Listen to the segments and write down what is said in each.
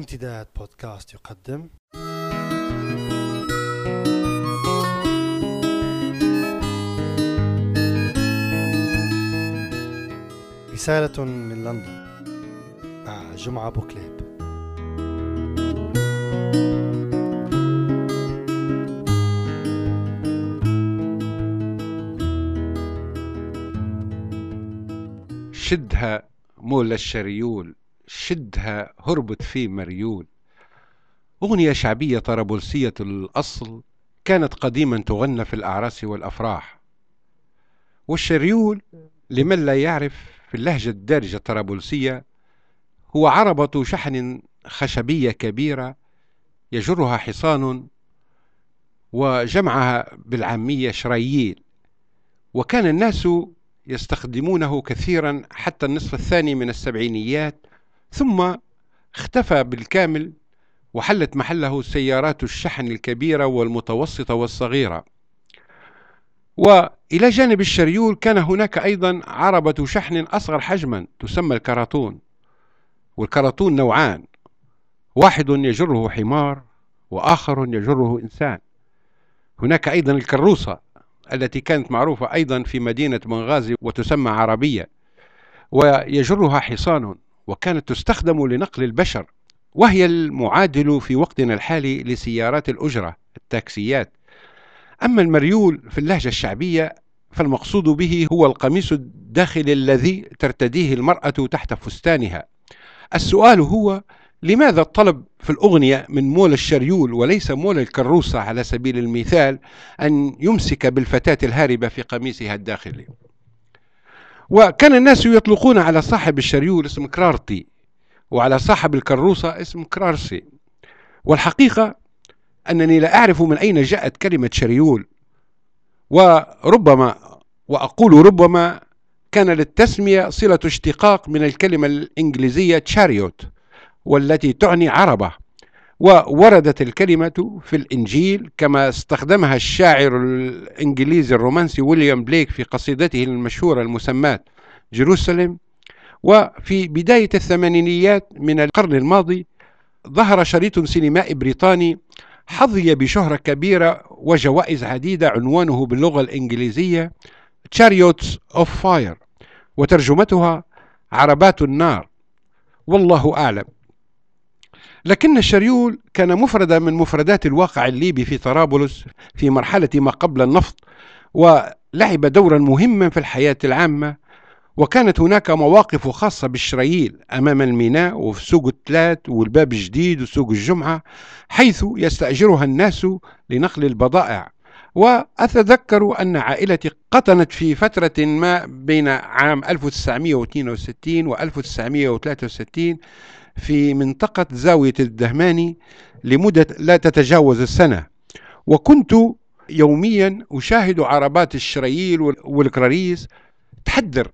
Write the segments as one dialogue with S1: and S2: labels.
S1: امتداد بودكاست يقدم. رسالة من لندن. مع جمعة بوكليب.
S2: شدها مول الشريول. شدها هربت في مريول أغنية شعبية طرابلسية الأصل كانت قديما تغنى في الأعراس والأفراح. والشريول لمن لا يعرف في اللهجة الدارجة الطرابلسية هو عربة شحن خشبية كبيرة يجرها حصان وجمعها بالعامية شرييل وكان الناس يستخدمونه كثيرا حتى النصف الثاني من السبعينيات ثم اختفى بالكامل وحلت محله سيارات الشحن الكبيرة والمتوسطة والصغيرة. وإلى جانب الشريول كان هناك أيضا عربة شحن أصغر حجما تسمى الكراتون والكراتون نوعان واحد يجره حمار وآخر يجره إنسان. هناك أيضا الكروسة التي كانت معروفة أيضا في مدينة بنغازي وتسمى عربية ويجرها حصان وكانت تستخدم لنقل البشر وهي المعادل في وقتنا الحالي لسيارات الأجرة التاكسيات. أما المريول في اللهجة الشعبية فالمقصود به هو القميص الداخلي الذي ترتديه المرأة تحت فستانها. السؤال هو لماذا الطلب في الأغنية من مول الشريول وليس مول الكروسة على سبيل المثال أن يمسك بالفتاة الهاربة في قميصها الداخلي؟ وكان الناس يطلقون على صاحب الشريول اسم كرارتي وعلى صاحب الكروسة اسم كرارسي. والحقيقة أنني لا أعرف من أين جاءت كلمة شريول. وربما وأقول ربما كان للتسمية صلة اشتقاق من الكلمة الإنجليزية تشاريوت والتي تعني عربة. ووردت الكلمة في الإنجيل كما استخدمها الشاعر الإنجليزي الرومانسي ويليام بليك في قصيدته المشهورة المسماة جيروسالم وفي بداية الثمانينيات من القرن الماضي ظهر شريط سينمائي بريطاني حظي بشهرة كبيرة وجوائز عديدة عنوانه باللغة الإنجليزية Chariots of Fire وترجمتها عربات النار. والله أعلم. لكن الشريول كان مفردا من مفردات الواقع الليبي في طرابلس في مرحلة ما قبل النفط ولعب دورا مهما في الحياة العامة وكانت هناك مواقف خاصة بالشرييل أمام الميناء وفي سوق التلات والباب الجديد وسوق الجمعة حيث يستأجرها الناس لنقل البضائع. وأتذكر أن عائلتي قطنت في فترة ما بين عام 1962 و 1963 في منطقة زاوية الدهماني لمدة لا تتجاوز السنة. وكنت يوميا أشاهد عربات الشرييل والكراريس تحدر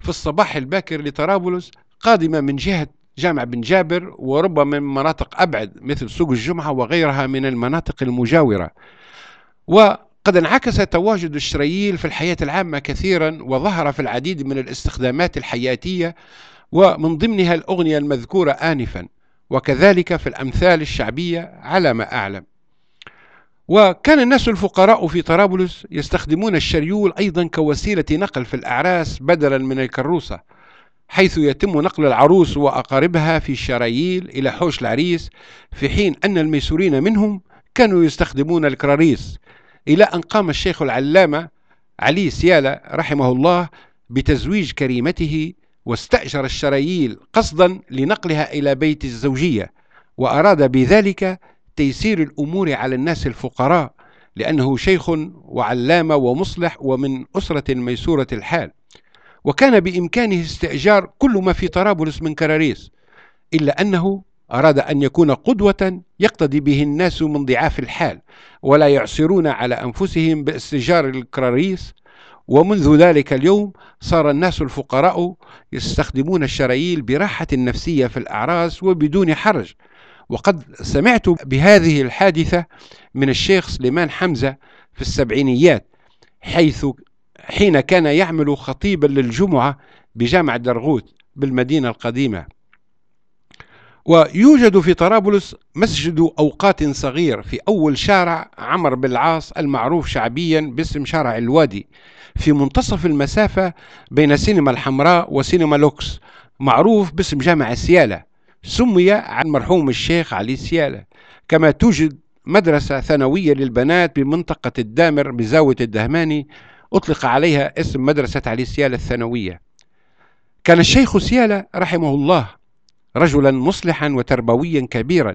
S2: في الصباح الباكر لطرابلس قادمة من جهة جامع بن جابر وربما من مناطق أبعد مثل سوق الجمعة وغيرها من المناطق المجاورة. وقد انعكس تواجد الشرييل في الحياة العامة كثيرا وظهر في العديد من الاستخدامات الحياتية ومن ضمنها الأغنية المذكورة آنفا وكذلك في الأمثال الشعبية على ما أعلم. وكان الناس الفقراء في طرابلس يستخدمون الشريول أيضا كوسيلة نقل في الأعراس بدلا من الكروسة حيث يتم نقل العروس وأقاربها في الشراييل إلى حوش العريس في حين أن الميسورين منهم كانوا يستخدمون الكراريس إلى أن قام الشيخ العلامة علي سيالة رحمه الله بتزويج كريمته واستأجر الشراييل قصدا لنقلها إلى بيت الزوجية وأراد بذلك تيسير الأمور على الناس الفقراء لأنه شيخ وعلامة ومصلح ومن أسرة ميسورة الحال. وكان بإمكانه استئجار كل ما في طرابلس من كراريس إلا أنه أراد أن يكون قدوة يقتدي به الناس من ضعاف الحال ولا يعسرون على أنفسهم باستئجار الكراريس ومنذ ذلك اليوم صار الناس الفقراء يستخدمون الشراييل براحة نفسية في الأعراس وبدون حرج. وقد سمعت بهذه الحادثة من الشيخ سليمان حمزة في السبعينيات حيث حين كان يعمل خطيبا للجمعة بجامع درغوت بالمدينة القديمة. ويوجد في طرابلس مسجد أوقات صغير في أول شارع عمر بن العاص المعروف شعبيا باسم شارع الوادي في منتصف المسافة بين سينما الحمراء وسينما لوكس معروف باسم جامع سيالة سمي عن مرحوم الشيخ علي سيالة. كما توجد مدرسة ثانوية للبنات بمنطقة الدامر بزاوية الدهماني أطلق عليها اسم مدرسة علي سيالة الثانوية. كان الشيخ سيالة رحمه الله رجلا مصلحا وتربويا كبيرا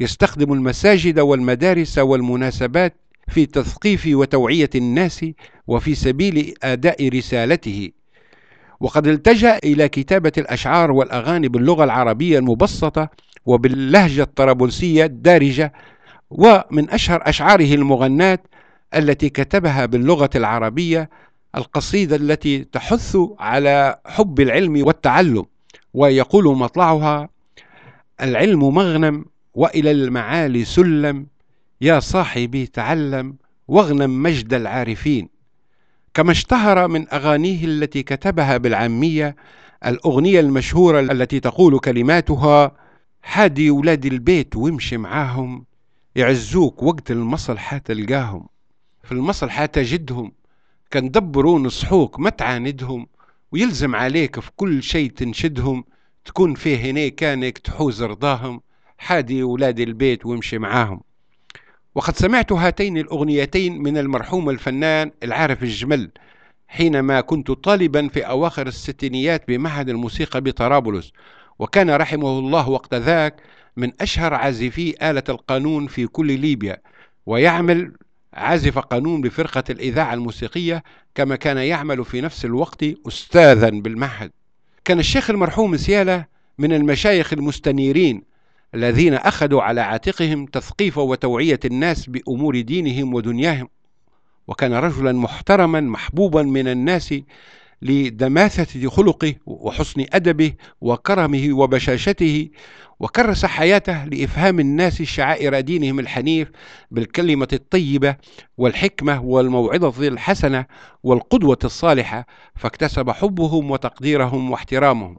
S2: يستخدم المساجد والمدارس والمناسبات في تثقيف وتوعية الناس وفي سبيل أداء رسالته. وقد التجأ إلى كتابة الأشعار والأغاني باللغة العربية المبسطة وباللهجة الطرابلسية الدارجة ومن أشهر أشعاره المغناة التي كتبها باللغة العربية القصيدة التي تحث على حب العلم والتعلم. ويقول مطلعها العلم مغنم وإلى المعالي سلم يا صاحبي تعلم واغنم مجد العارفين. كما اشتهر من أغانيه التي كتبها بالعامية الأغنية المشهورة التي تقول كلماتها حادي ولاد البيت وامشي معاهم يعزوك وقت المصلحة تلقاهم. في المصلحة تجدهم كان دبروا نصحوك ما تعاندهم ويلزم عليك في كل شيء تنشدهم تكون فيه هنا كانك تحوز رضاهم. حادي ولاد البيت وامشي معاهم. وقد سمعت هاتين الأغنيتين من المرحوم الفنان العارف الجمل حينما كنت طالبا في أواخر الستينيات بمعهد الموسيقى بطرابلس وكان رحمه الله وقت ذاك من أشهر عازفي آلة القانون في كل ليبيا ويعمل عازف قانون بفرقة الإذاعة الموسيقية كما كان يعمل في نفس الوقت أستاذا بالمعهد. كان الشيخ المرحوم سيالة من المشايخ المستنيرين الذين أخذوا على عاتقهم تثقيف وتوعية الناس بأمور دينهم ودنياهم. وكان رجلا محترما محبوبا من الناس لدماثة خلقه وحسن أدبه وكرمه وبشاشته وكرس حياته لإفهام الناس شعائر دينهم الحنيف بالكلمة الطيبة والحكمة والموعظة الحسنة والقدوة الصالحة فاكتسب حبهم وتقديرهم واحترامهم.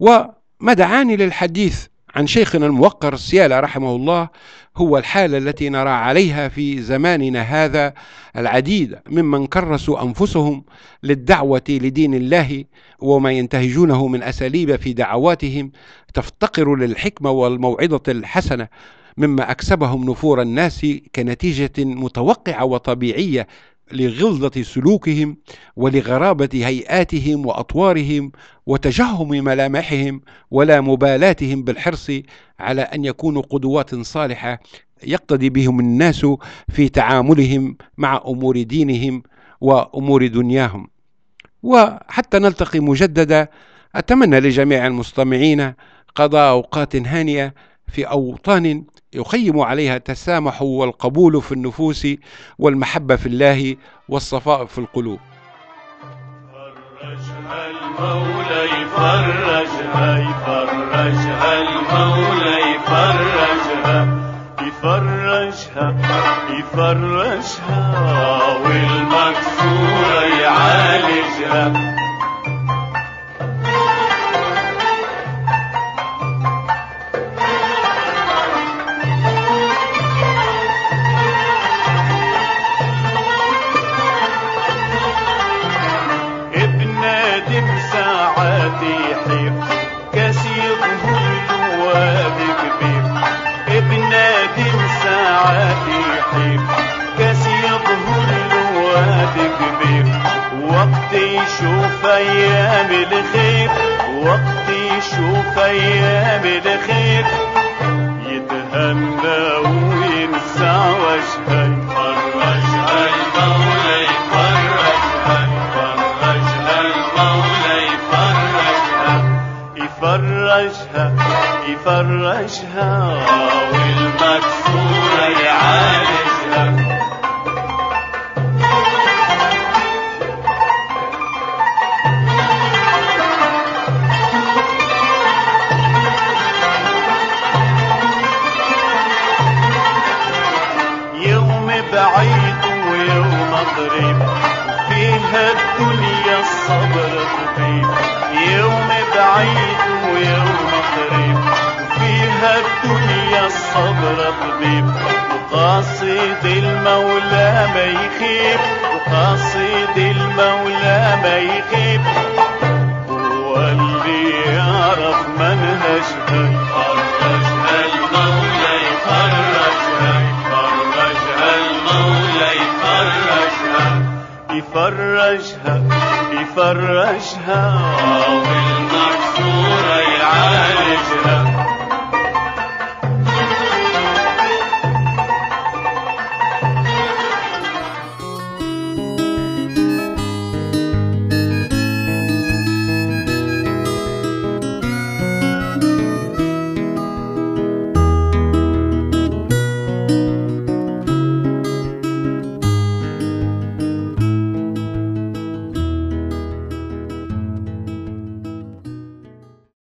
S2: وما دعاني للحديث عن شيخنا الموقر السيالة رحمه الله هو الحالة التي نرى عليها في زماننا هذا العديد ممن كرسوا أنفسهم للدعوة لدين الله وما ينتهجونه من أساليب في دعواتهم تفتقر للحكمة والموعظة الحسنة مما أكسبهم نفور الناس كنتيجة متوقعة وطبيعية لغلظة سلوكهم ولغرابة هيئاتهم وأطوارهم وتجهم ملامحهم ولا مبالاتهم بالحرص على أن يكونوا قدوات صالحة يقتدي بهم الناس في تعاملهم مع أمور دينهم وأمور دنياهم. وحتى نلتقي مجددا أتمنى لجميع المستمعين قضاء أوقات هانية في أوطان يخيم عليها التسامح والقبول في النفوس والمحبة في الله والصفاء في القلوب.
S3: فرجها المولى يفرجها يفرجها المولى يفرجها يفرجها يفرجها والمكسورة يعالجها. ابن آدم ساعات يحير كثير الواد كبير. ابن آدم ساعات يحير كثير الواد كبير. وقت يشوف أيام الخير. وقت يشوف أيام الخير. يفرجها والمكسورة الصبر طبيب وقاصد المولى ما يخيب وقاصد المولى ما يخيب هو اللي يعرف منهجها فرجها المولى يفرجها فرجها المولى يفرجها يفرجها يفرجها